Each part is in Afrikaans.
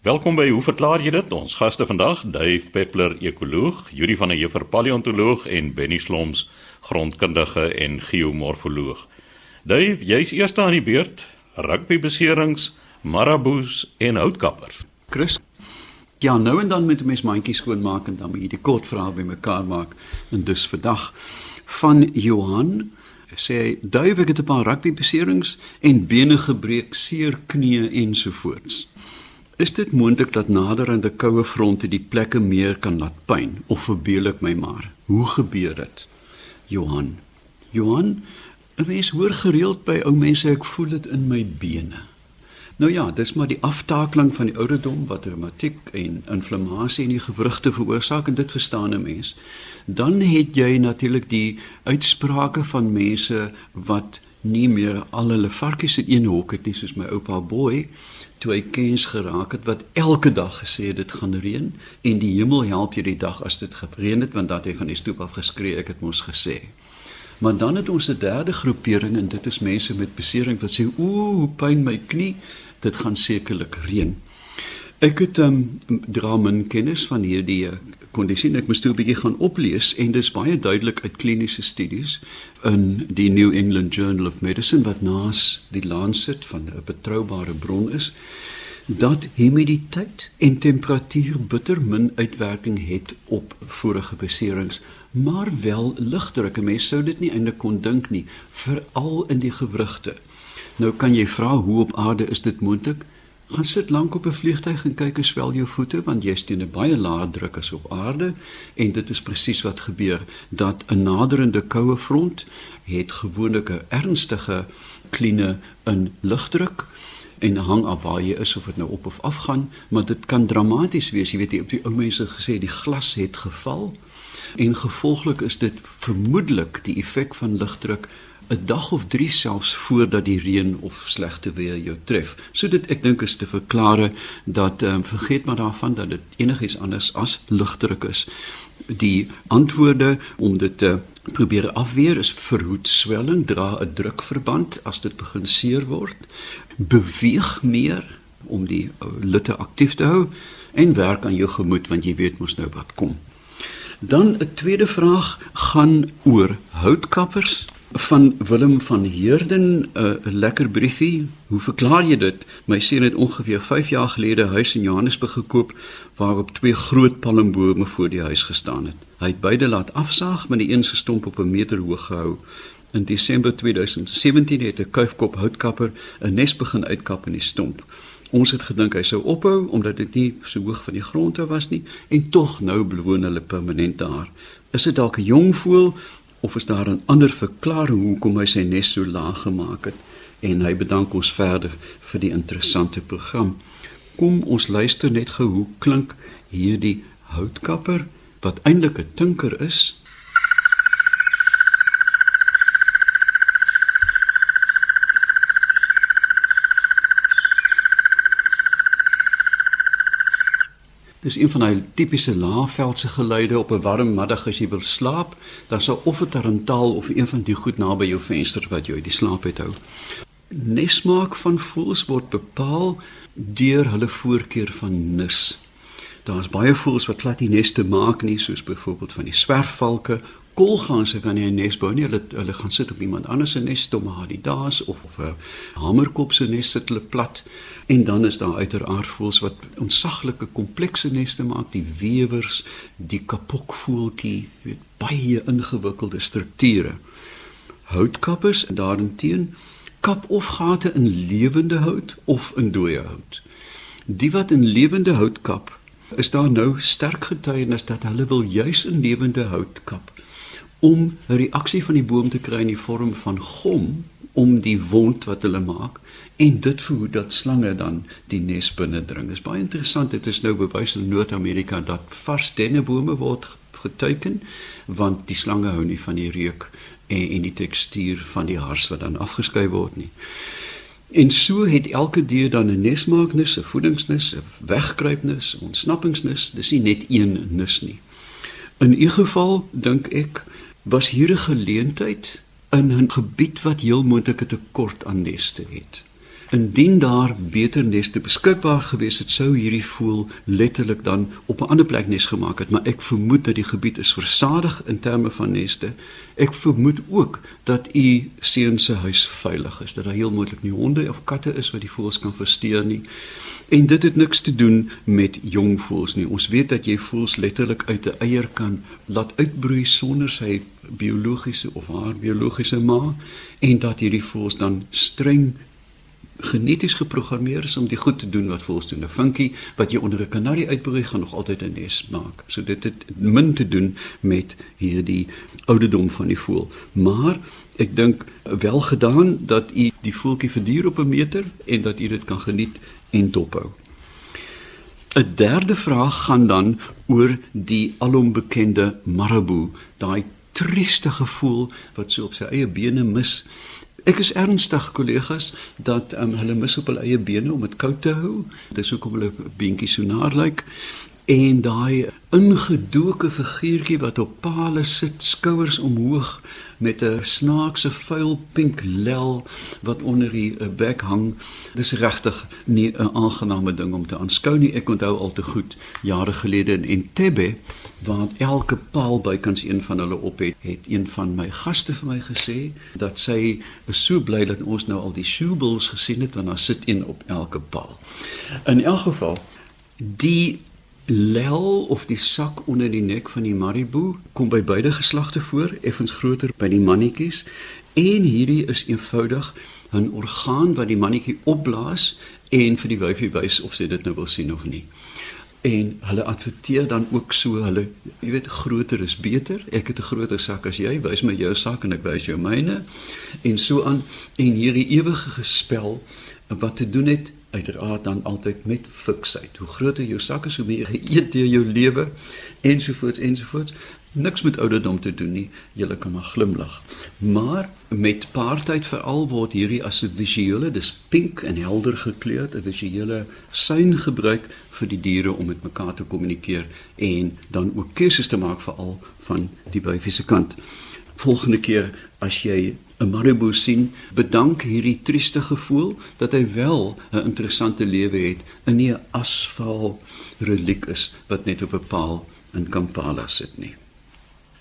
Welkom by Hoe verklaar jy dit? Ons gaste vandag, Dave Peppler, ekoloog, Yuri van der Heever, paleontoloog en Benny Sloms, grondkundige en geomorfoloog. Dave, jy's eers aan die beurt. Rugby beserings, maraboes en houtkappers. Chris. Ja, nou en dan moet 'n mens mandjies skoonmaak en dan moet jy die kort vrae bymekaar maak. En dus vandag van Johan sê hy duif ek het 'n paar rugby beserings en bene gebreek, seer knieë ensovoorts. Is dit moontlik dat naderende koue fronte die plekke meer kan laat pyn of verbeel ek my maar? Hoe gebeur dit? Johan. Johan, 'n mens hoor gereeld by ou mense ek voel dit in my bene. Nou ja, dis maar die aftakeling van die ouderdom wat reumatiek en inflammasie in die gewrigte veroorsaak en dit verstaan 'n mens. Dan het jy natuurlik die uitsprake van mense wat nie meer al hulle varkies in een hok het nie soos my oupa Boy toe hy kens geraak het wat elke dag gesê het dit gaan reën en die hemel help jou die dag as dit gereën het want dat hy van die stoep af geskree ek het mos gesê. Maar dan het ons 'n derde groepering en dit is mense met besering wat sê ooh pyn my knie dit gaan sekerlik reën. Ek het um, dra min kennis van hierdie kondisie ek moes toe 'n bietjie gaan oplees en dit is baie duidelik uit kliniese studies in die New England Journal of Medicine wat naas die Lancet van 'n betroubare bron is dat humiditeit en temperatuur bitter min uitwerking het op vorige beserings maar wel ligdruk. Mense sou dit nie eintlik kon dink nie, veral in die gewrigte. Nou kan jy vra hoe op aarde is dit moontlik? Gaan sit lank op 'n vliegtyg en kyk hoe swel jou voete want jy's teen 'n baie lae druk as op aarde. En dit is presies wat gebeur dat 'n naderende koue front het gewoonlik 'n ernstige kline in lugdruk en hang af waar jy is of dit nou op of af gaan maar dit kan dramaties wees. Jy weet jy op die ou mense gesê die glas het geval en gevolglik is dit vermoedelik die effek van lugdruk 'n dag of 3 selfs voordat die reën of slegte weer jou tref. So dit ek dink is te verklare dat ehm um, vergeet maar daarvan dat dit enigiets anders as lugdruk is. Die antwoorde om dit te probeer afweer is verhoed swelling, dra 'n drukverband as dit begin seer word, beweeg meer om die litte aktief te hou en werk aan jou gemoed want jy weet mos nou wat kom. Dan 'n tweede vraag gaan oor houtkappers van Willem van Heerden 'n uh, lekker briefie. Hoe verklaar jy dit? My seun het ongeveer 5 jaar gelede 'n huis in Johannesburg gekoop waarop twee groot palmbome voor die huis gestaan het. Hy het beide laat afsaag, maar die een se stomp op 'n meter hoog gehou. In Desember 2017 het 'n kuifkop houtkapper 'n nes begin uitkap in die stomp. Ons het gedink hy sou ophou omdat dit nie so hoog van die grond af was nie en tog nou bewoon hulle permanent daar. Is dit dalk 'n jong voël of is daar 'n ander verklaring hoekom hy sy nes so laag gemaak het en hy bedank ons verder vir die interessante program. Kom ons luister net gou hoe klink hierdie houtkapper wat eintlik 'n tinker is Dis een van daai tipiese laafveldse geluide op 'n warm middag as jy wil slaap, dan sal of 'n tarantaal of een van die goed naby jou venster wat jou die slaap het hou. Nesmaak van voëls word bepaal deur hulle voorkeur van nis. Daar's baie voëls wat glad nie neste maak nie, soos byvoorbeeld van die swerfvalke kolganse kan nie 'n nes bou nie. Hulle hulle gaan sit op iemand anders se nes, Tomahawk of of 'n hamerkop se nes sit hulle plat. En dan is daar uiteraard voëls wat ontsaglike komplekse neste maak, die wewers, die kapokvoeltjie, weet baie ingewikkelde strukture. Houtkappers daarenteen kap of gate in lewende hout of in dooie hout. Die wat in lewende hout kap, is daar nou sterk getuienis dat hulle wil juis in lewende hout kap om 'n reaksie van die boom te kry in die vorm van gom om die wond wat hulle maak en dit verhoed dat slange dan die nes binnendring. Dit is baie interessant. Dit is nou bewys in Noord-Amerika dat vars dennebome word geteken want die slange hou nie van die reuk en en die tekstuur van die hars wat dan afgeskei word nie. En so het elke dier dan 'n nesmaaknis, 'n voedingsnis, 'n wegkruipnis, ontsnappingsnis. Dis nie net een nis nie. In 'n geval dink ek was hier 'n geleentheid in 'n gebied wat heel moontlik 'n tekort aan neste het. Indien daar beter neste beskikbaar gewees het, sou hierdie voël letterlik dan op 'n ander plek nes gemaak het, maar ek vermoed dat die gebied is versadig in terme van neste. Ek vermoed ook dat u seun se huis veilig is, dat daar heel moontlik nie honde of katte is wat die voëls kan versteur nie. En dit het niks te doen met jong voëls nie. Ons weet dat jy voëls letterlik uit 'n eier kan laat uitbroei sonder sy biologiese of haar biologiese ma en dat hierdie voëls dan streng geneties geprogrammeer is om die goed te doen wat voels doen. 'n Vinkie wat jy onder 'n kanarie uitbreek gaan nog altyd 'n nes maak. So dit het min te doen met hierdie ouderdom van die voël. Maar ek dink wel gedaan dat u die voeltjie verduur op 'n meter en dat u dit kan geniet en dophou. 'n Derde vraag gaan dan oor die alombekende marabou, daai trieste gevoel wat so op sy eie bene mis Ek is ernstig kollegas dat um, hulle mis op hulle eie bene om dit koud te hou. Dis hoekom hulle beentjie so naar lyk. En daai ingedoke figuurtjie wat op pale sit, skouers omhoog met 'n snaakse vuil pink lel wat onder die eh, bek hang. Dis regtig nie 'n aangename ding om te aanskou nie. Ek onthou al te goed jare gelede in Entebbe waar elke paal bykans een van hulle op het, het een van my gaste vir my gesê dat sy is so bly dat ons nou al die shoebulls gesien het want daar sit een op elke paal. In elk geval die lel of die sak onder die nek van die maribou kom by beide geslagte voor, effens groter by die mannetjies en hierdie is eenvoudig 'n orgaan wat die mannetjie opblaas en vir die wyfie wys of sy dit nou wil sien of nie. En hulle adverteer dan ook so hulle, jy weet, groter is beter. Ek het 'n groter sak as jy, wys my jou sak en ek wys jou myne. En so aan en hierdie ewige gespel wat te doen het uiteraard dan altyd met fiksheid. Hoe groter jou sak is, hoe meer geëet deur jou lewe ensovoorts ensovoorts. Niks met ouderdom te doen nie. Jy kan maar glimlag. Maar met paartyd veral word hierdie as 'n visuele, dis pink en helder gekleurd, 'n visuele sein gebruik vir die diere om met mekaar te kommunikeer en dan ook keuses te maak veral van die wyfiese kant. Volgende keer as jy 'n marabou sien, bedank hierdie trieste gevoel dat hy wel 'n interessante lewe het en nie 'n asfaal reliek is wat net op 'n paal in Kampala sit nie.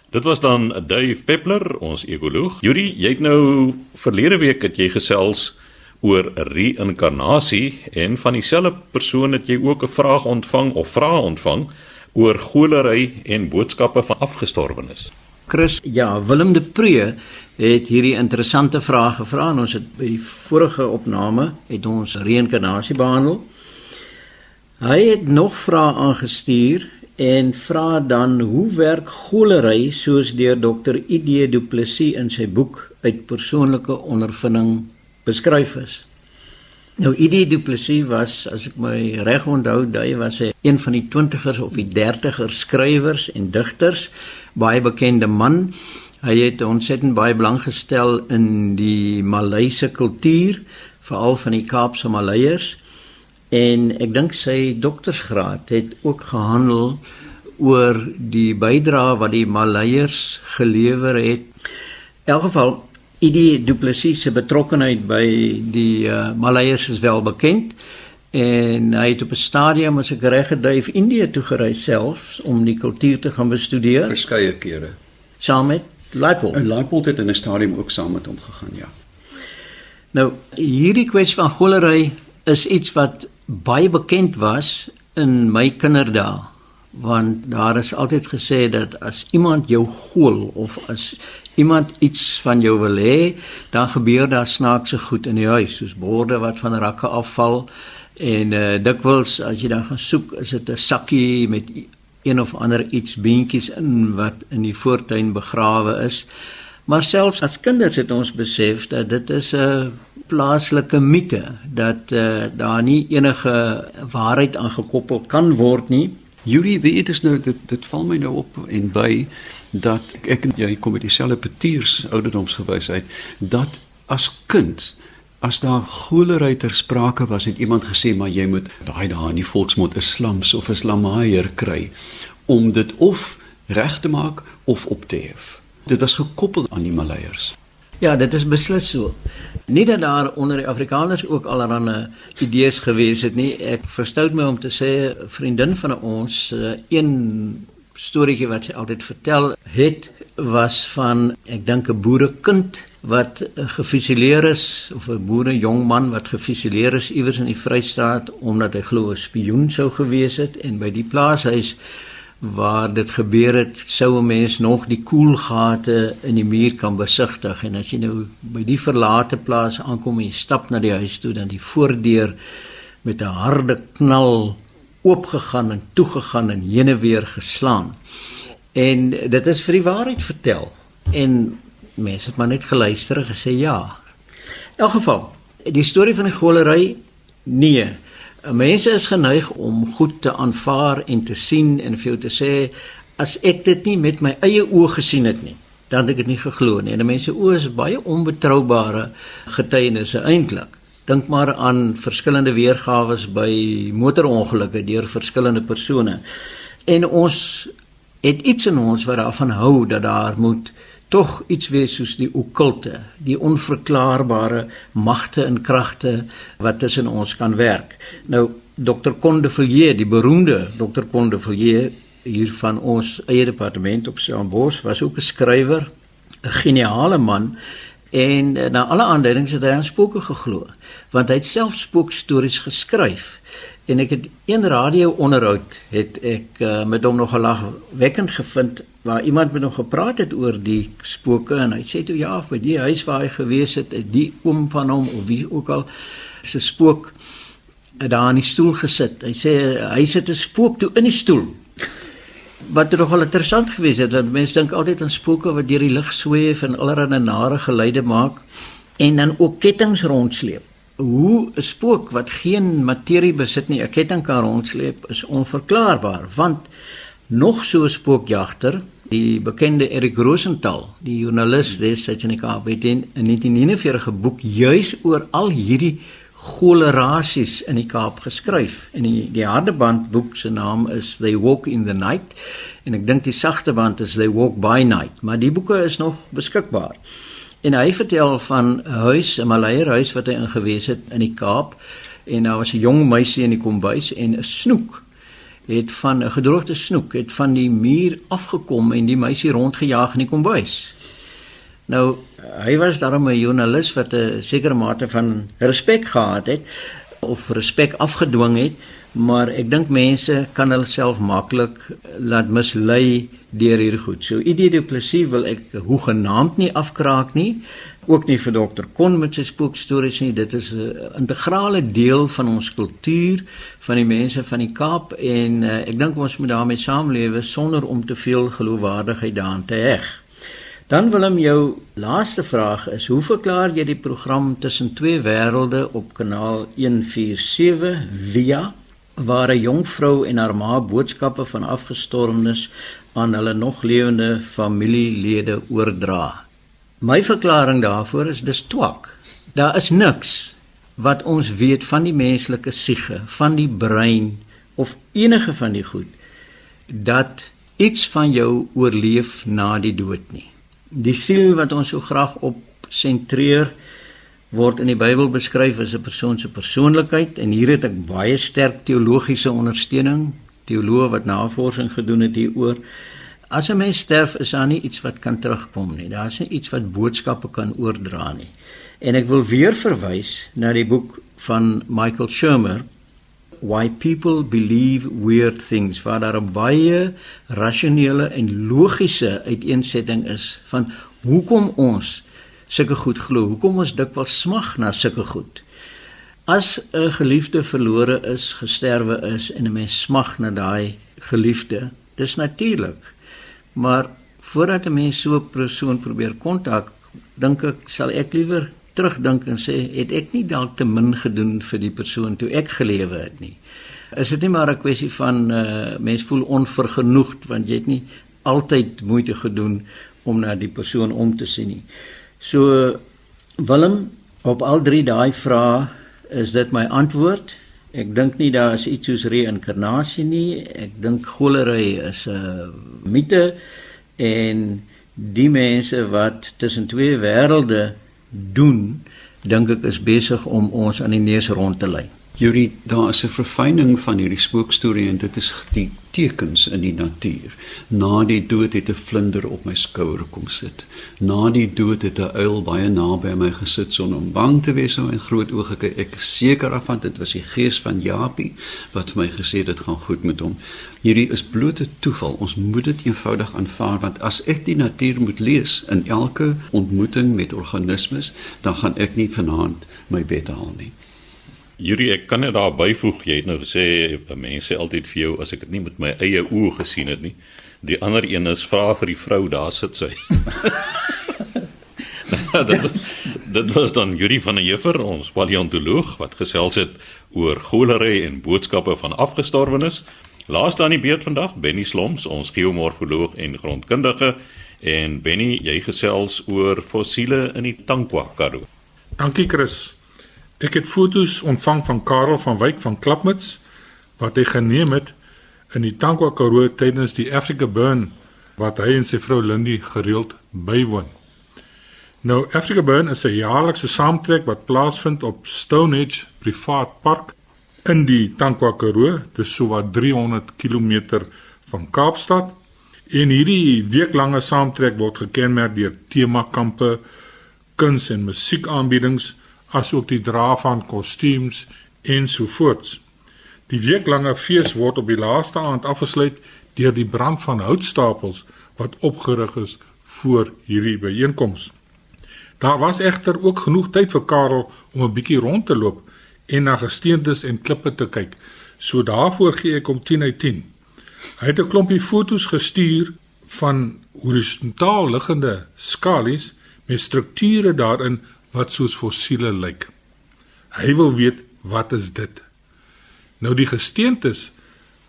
Dit was dan Dave Peppler, ons ekoloog. Juri, jy het nou verlede week het jy gesels oor reïnkarnasie en van dieselfde persoon het jy ook 'n vraag ontvang of vrae ontvang oor golery en boodskappe van afgestorwenes. Chris, ja, Willem de Pree het hierdie interessante vraag gevra en ons het by die vorige opname het ons reïnkarnasie behandel. Hy het nog vrae aangestuur en vra dan hoe werk golery soos deur Dr. ID Du Plessis in sy boek uit persoonlike ondervinding beskryf is. Nou ID Du Plessis was as ek my reg onthou, hy was 'n een van die 20ers of die 30ers skrywers en digters, baie bekende man. Hy het ontsettend baie belang gestel in die Malayse kultuur, veral van die Kaapse Maleiers. En ek dink sy doktorsgraad het ook gehandel oor die bydrae wat die Maleiers gelewer het. In elk geval, die Du Plessis se betrokkeheid by die uh, Maleiers is wel bekend en hy het op 'n stadium as ek reg geduif Indië toe gereis selfs om die kultuur te gaan bestudeer. Verskeie kere. Saam met Leipold. En Leipold het in 'n stadium ook saam met hom gegaan, ja. Nou, hierdie kwessie van golery is iets wat baie bekend was in my kinderdae, want daar is altyd gesê dat as iemand jou gool of as iemand iets van jou wil hê, dan gebeur daar snaakse goed in die huis, soos borde wat van rakke afval en uh, dikwels as jy dan gaan soek, is dit 'n sakkie met een of ander iets beentjies in wat in die voortuin begrawe is. Maar selfs as kinders het ons besef dat dit is 'n plaaslike mite dat uh, daar nie enige waarheid aangekoppel kan word nie. Julie weet dit is nou dit dit val my nou op en by dat ek en jy kom met dieselfde petiers ouderdomsgewysheid dat as kind As daar golery ter sprake was, het iemand gesê maar jy moet daai daar in die volksmond 'n slams of 'n slamaier kry om dit of reg te maak of op te hef. Dit was gekoppel aan die Maleiers. Ja, dit is beslis so. Nie dat daar onder die Afrikaners ook allerlei idees gewees het nie. Ek verstout my om te sê 'n vriendin van ons, uh, een storieetjie wat sy altyd vertel het was van ek dink 'n boerekind wat gefusileer is of 'n boere jong man wat gefusileer is iewers in die Vrystaat omdat hy glo 'n spioen sou gewees het en by die plaashuis waar dit gebeur het sou 'n mens nog die koelgate in die muur kan besigtig en as jy nou by die verlate plaas aankom en jy stap na die huis toe dan die voordeur met 'n harde knal oopgegaan en toegegaan en heen en weer geslaan. En dit is vir die waarheid vertel. En mense het maar net geluister en gesê ja. In elk geval, die storie van die golery nee. Mense is geneig om goed te aanvaar en te sien en vir jou te sê as ek dit nie met my eie oë gesien het nie, dan het ek dit nie geglo nie. En mense oë is baie onbetroubare getuienisse eintlik. Dink maar aan verskillende weergawe by motorongelukke deur verskillende persone. En ons het iets in ons wat daarvan hou dat daar moet tog iets wees soos die okkulte, die onverklaarbare magte en kragte wat tussen ons kan werk. Nou Dr. Condevilliers, die beroemde Dr. Condevilliers hier van ons eie departement op Stellenbosch was ook 'n skrywer, 'n geniale man En uh, na alle aanduidings het hy aan spooke geglo, want hy het self spookstories geskryf. En ek het een radio-onderhoud het ek uh, met hom nog gelag wekkend gevind waar iemand met hom gepraat het oor die spooke en hy sê toe ja, by die huis waar hy gewees het, het die oom van hom of wie ook al se spook daar in die stoel gesit. Hy sê hy sit 'n spook toe in die stoel wat nogal interessant gewees het want mense dink altyd aan spooke wat deur die lug sweef en allerlei nare geluide maak en dan ook kettinge rondsleep. Hoe 'n spook wat geen materie besit nie, 'n ketting kan rondsleep is onverklaarbaar want nog so 'n spookjagter, die bekende Erik Rosenthal, die joernalis destyds in die Kaap het in 1949 geboek juis oor al hierdie golerasies in die Kaap geskryf. En die die harde band boek se naam is They Walk in the Night en ek dink die sagte band is They Walk by Night, maar die boeke is nog beskikbaar. En hy vertel van 'n huis, 'n Malaierhuis wat hy ingewees het in die Kaap en daar was 'n jong meisie in die kombuis en 'n snoek het van 'n gedroogde snoek het van die muur afgekom en die meisie rondgejaag in die kombuis. Nou hy was daarom 'n joernalis wat 'n sekere mate van respek gehad het of respek afgedwing het, maar ek dink mense kan hulself maklik laat mislei deur hier goed. So idee die plesier wil ek hoegenaamd nie afkraak nie, ook nie vir dokter Kon met sy spookstories nie. Dit is 'n integrale deel van ons kultuur van die mense van die Kaap en uh, ek dink ons moet daarmee saamlewe sonder om te veel geloofwaardigheid daaraan te heg. Dan wil hom jou laaste vraag is hoe verklaar jy die program tussen twee wêrelde op kanaal 147 via waar 'n jong vrou en haar ma boodskappe van afgestorwenes aan hulle nog lewende familielede oordra. My verklaring daarvoor is dis twak. Daar is niks wat ons weet van die menslike siege, van die brein of enige van die goed dat iets van jou oorleef na die dood nie. Die siel wat ons so graag op sentreer word in die Bybel beskryf as 'n persoon se persoonlikheid en hier het ek baie sterk teologiese ondersteuning, teoloë wat navorsing gedoen het hieroor. As 'n mens sterf, is daar nie iets wat kan terugkom nie. Daar is nie iets wat boodskappe kan oordra nie. En ek wil weer verwys na die boek van Michael Shermer why people believe weird things waar daar 'n baie rasionele en logiese uiteensetting is van hoekom ons sulke goed glo, hoekom ons dikwels smag na sulke goed. As 'n geliefde verlore is, gesterwe is en 'n mens smag na daai geliefde, dis natuurlik. Maar voordat 'n mens so 'n persoon probeer kontak, dink ek sal ek liewer terugdink en sê het ek nie dalk te min gedoen vir die persoon toe ek gelewe het nie. Is dit nie maar 'n kwessie van uh mens voel onvergenoegd want jy het nie altyd moeite gedoen om na die persoon om te sien nie. So Willem op al drie daai vrae is dit my antwoord. Ek dink nie daar is iets soos reïnkarnasie nie. Ek dink golery is 'n mite en die mense wat tussen twee wêrelde doen, dink ek is besig om ons aan die neus rond te lei. Yuri, daar is 'n verfyning van hierdie spookstorie en dit is die tekens in die natuur. Na die dood het 'n vlinder op my skouer kom sit. Na die dood het 'n uil baie naby my gesit sonder om bang te wees om my groot oë gekyk. Ek is seker af van dit was die gees van Japie wat my gesê dit gaan goed met hom. Hierdie is blote toeval. Ons moet dit eenvoudig aanvaar want as ek die natuur moet lees in elke ontmoeting met organismes, dan gaan ek nie vanaand my bed haal nie. Yuri, ek kan net daar byvoeg, jy het nou gesê mense altyd vir jou as ek dit nie met my eie oë gesien het nie. Die ander een is vra vir die vrou, daar sit sy. dit, dit was dan Yuri van der Juffer, ons paleontoloog wat gesels het oor golery en boodskappe van afgestorwenes. Laaste aan die beurt vandag, Benny Sloms, ons geomorfoloog en grondkundige en Benny, jy gesels oor fossiele in die Tankwa Karoo. Dankie Chris. Ek het foto's ontvang van Karel van Wyk van Klapmuts wat hy geneem het in die Tankwa Karoo tydens die Africa Burn wat hy en sy vrou Lindy gereeld bywoon. Nou Africa Burn is 'n jaarlikse saamtrek wat plaasvind op Stonehenge Privaat Park in die Tankwa Karoo, dit is so wat 300 km van Kaapstad. En hierdie weeklange saamtrek word gekenmerk deur temakampe, kuns en musiekaanbiedings asook die dra van kostuums ensovoorts. Die weeklange fees word op die laaste aand afgesluit deur die brand van houtstapels wat opgerig is voor hierdie byeenkoms. Daar was egter ook genoeg tyd vir Karel om 'n bietjie rond te loop en na gesteentes en klippe te kyk. So daarvoor gee ek hom 10 uit 10. Hy het 'n klompie foto's gestuur van horisontaal liggende skalies met strukture daarin wat soos fossiele lyk. Hy wil weet wat is dit? Nou die gesteentes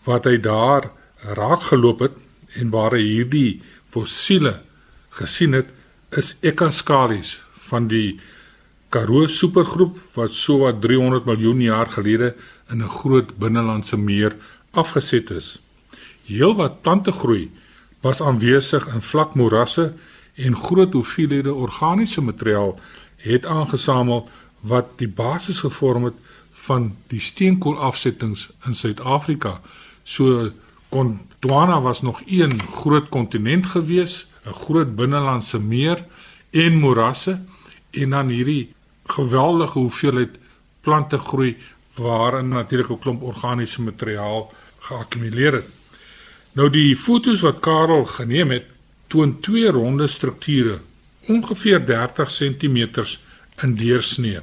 wat hy daar raak geloop het en waar hy hierdie fossiele gesien het, is Ekaskalis van die Karoo supergroep wat so wat 300 miljoen jaar gelede in 'n groot binnelandse meer afgeset is. Heelwat plante groei was aanwesig in vlak morasse en groot hoeveelhede organiese materiaal het aangesamel wat die basis gevorm het van die steenkoolafsettings in Suid-Afrika. So Gondwana was nog een groot kontinent gewees, 'n groot binnelandse meer en morasse en dan hierdie geweldige hoeveelheid plante groei waarin natuurlik 'n klomp organiese materiaal geakkumuleer het. Nou die fotos wat Karel geneem het, toon twee ronde strukture ongeveer 30 cm in deursnee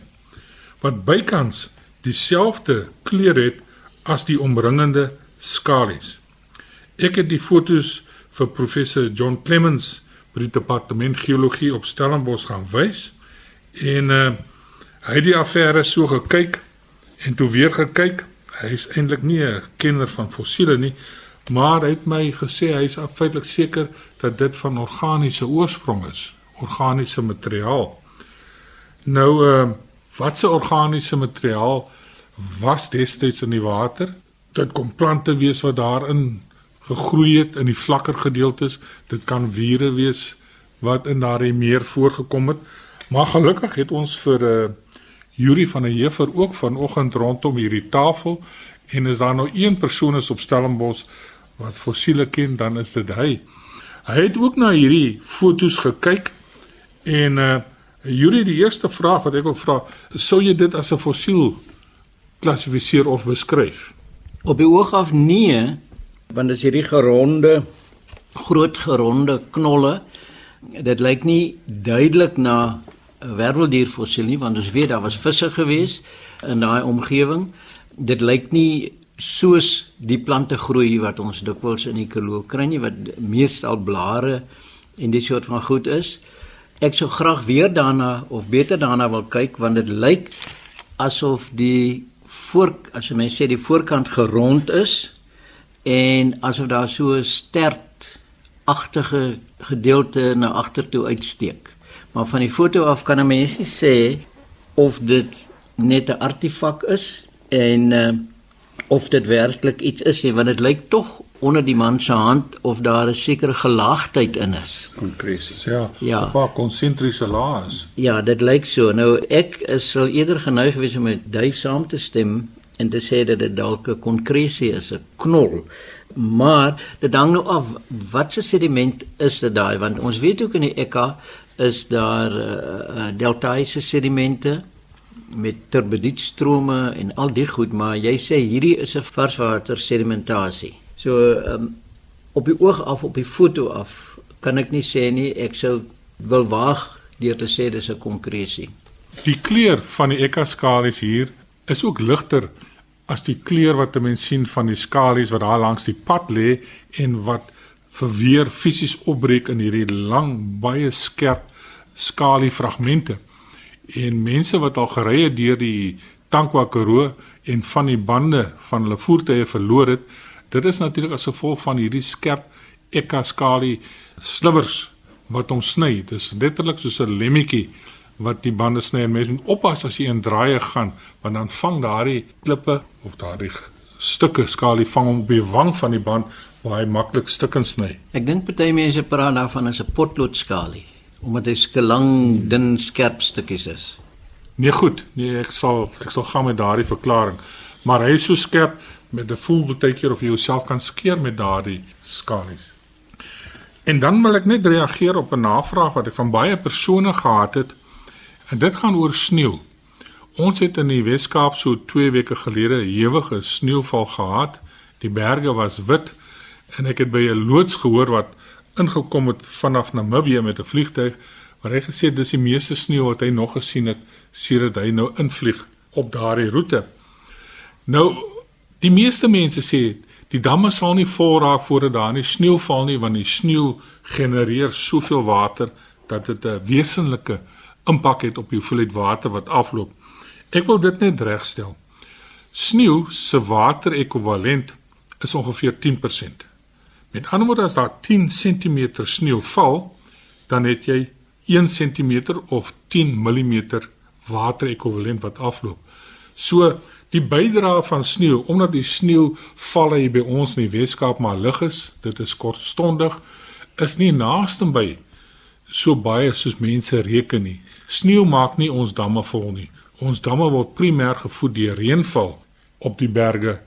wat bykans dieselfde kleur het as die omringende skalies. Ek het die fotos vir professor John Clemens by die departement geologie op Stellenbosch gaan wys en uh, hy het die affære so gekyk en toe weer gekyk. Hy is eintlik nie 'n kenner van fossiele nie, maar hy het my gesê hy is feitelik seker dat dit van organiese oorsprong is organiese materiaal. Nou uh wat se organiese materiaal was destyds in die water? Dit kom plante wees wat daarin gegroei het in die vlakker gedeeltes. Dit kan vure wees wat in daardie meer voorgekom het. Maar gelukkig het ons vir 'n uh, eh, Yuri van der Heever ook vanoggend rondom hierdie tafel en is daar nou een persoon is op Stellenbosch wat fossiele ken, dan is dit hy. Hy het ook na hierdie fotos gekyk En uh Julie, die eerste vraag wat ek wil vra, sou jy dit as 'n fossiel klassifiseer of beskryf? Op die oog af nee, want dit is hierdie geronde groot geronde knolle. Dit lyk nie duidelik na 'n werveldierfossiel nie, want ons weet daar was visse gewees in daai omgewing. Dit lyk nie soos die plante groei wat ons dikwels in die Karoo kry nie wat meestal blare en dit soort van goed is. Ek sou graag weer daarna of beter daarna wil kyk want dit lyk asof die voor as jy mens sê die voorkant gerond is en asof daar so 'n stert agtige gedeelte na agtertoe uitsteek. Maar van die foto af kan 'n mens sê of dit net 'n artefak is en uh, of dit werklik iets is nie want dit lyk tog onder die man se hand of daar 'n sekere gelaagdheid in is. Konkreties. Ja. Ja. Of waar konsentriese lae is. Ja, dit lyk so. Nou ek is sal eerder geneig wees om met Dave saam te stem en te sê dat dit dalk 'n konkresie is, 'n knol. Maar dit hang nou af wat se sediment is dit daai want ons weet ook in die Ekka is daar uh, deltaiese sedimente met turbidietstrome en al die goed, maar jy sê hierdie is 'n varswater sedimentasie. So um, op die oog af op die foto af kan ek nie sê nie, ek sou wil waag deur te sê dis 'n konkresie. Die kleur van die ekkaskalies hier is ook ligter as die kleur wat 'n mens sien van die skalies wat daar langs die pad lê en wat verweer fisies opbreek in hierdie lang baie skerp skaliefragmente. En mense wat al gery het deur die Tankwa Karoo en van die bande van hulle voertuie verloor het, dit is natuurlik as gevolg van hierdie skerp ekkaskalie slivers wat hom sny. Dit is letterlik soos 'n lemmetjie wat die bande sny en mense moet oppas as jy in draaie gaan want dan vang daardie klippe of daardie stukke skalie vang hom op die wang van die band waar hy maklik stukke sny. Ek dink party mense praat daarvan as 'n potloodskalie omdat dit sulke lang dun skerp stukkies is. Nee goed, nee ek sal ek sal gaan met daardie verklaring. Maar hy is so skerp met 'n voel baie keer of jy jouself kan skeer met daardie skalies. En dan wil ek net reageer op 'n navraag wat ek van baie persone gehad het. En dit gaan oor sneeu. Ons het in die Wes-Kaap so 2 weke gelede 'n ewige sneeuval gehad. Die berge was wit en ek het by 'n loods gehoor wat ingekom het vanaf Namibië met 'n vliegtyg waar hy gesê dis die meeste sneeu wat hy nog gesien het sedert hy nou invlieg op daardie roete. Nou die meeste mense sê die damme sal nie vol raak voordat daar nie sneeu val nie want die sneeu genereer soveel water dat dit 'n wesenlike impak het op die hoeveelheid water wat afloop. Ek wil dit net regstel. Sneeu se waterekwivalent is ongeveer 10%. Met ander woorde as daar 10 cm sneeu val, dan het jy 1 cm of 10 mm waterekwivalent wat afloop. So die bydrae van sneeu, omdat die sneeu val hier by ons in die Weskaap maar lig is, dit is kortstondig, is nie naaste by so baie soos mense reken nie. Sneeu maak nie ons damme vol nie. Ons damme word primêr gevoed deur reënval op die berge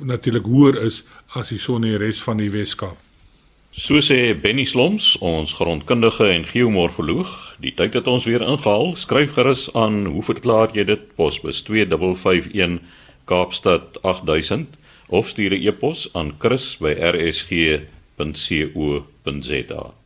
natuurlik hoër is as die son in die res van die Weskaap. So sê Benny Sloms, ons grondkundige en geomorfoloog, die tyd het ons weer ingehaal. Skryf gerus aan, hoe verklaar jy dit? Posbus 2551 Kaapstad 8000 of stuur 'n e-pos aan chris@rsg.co.za.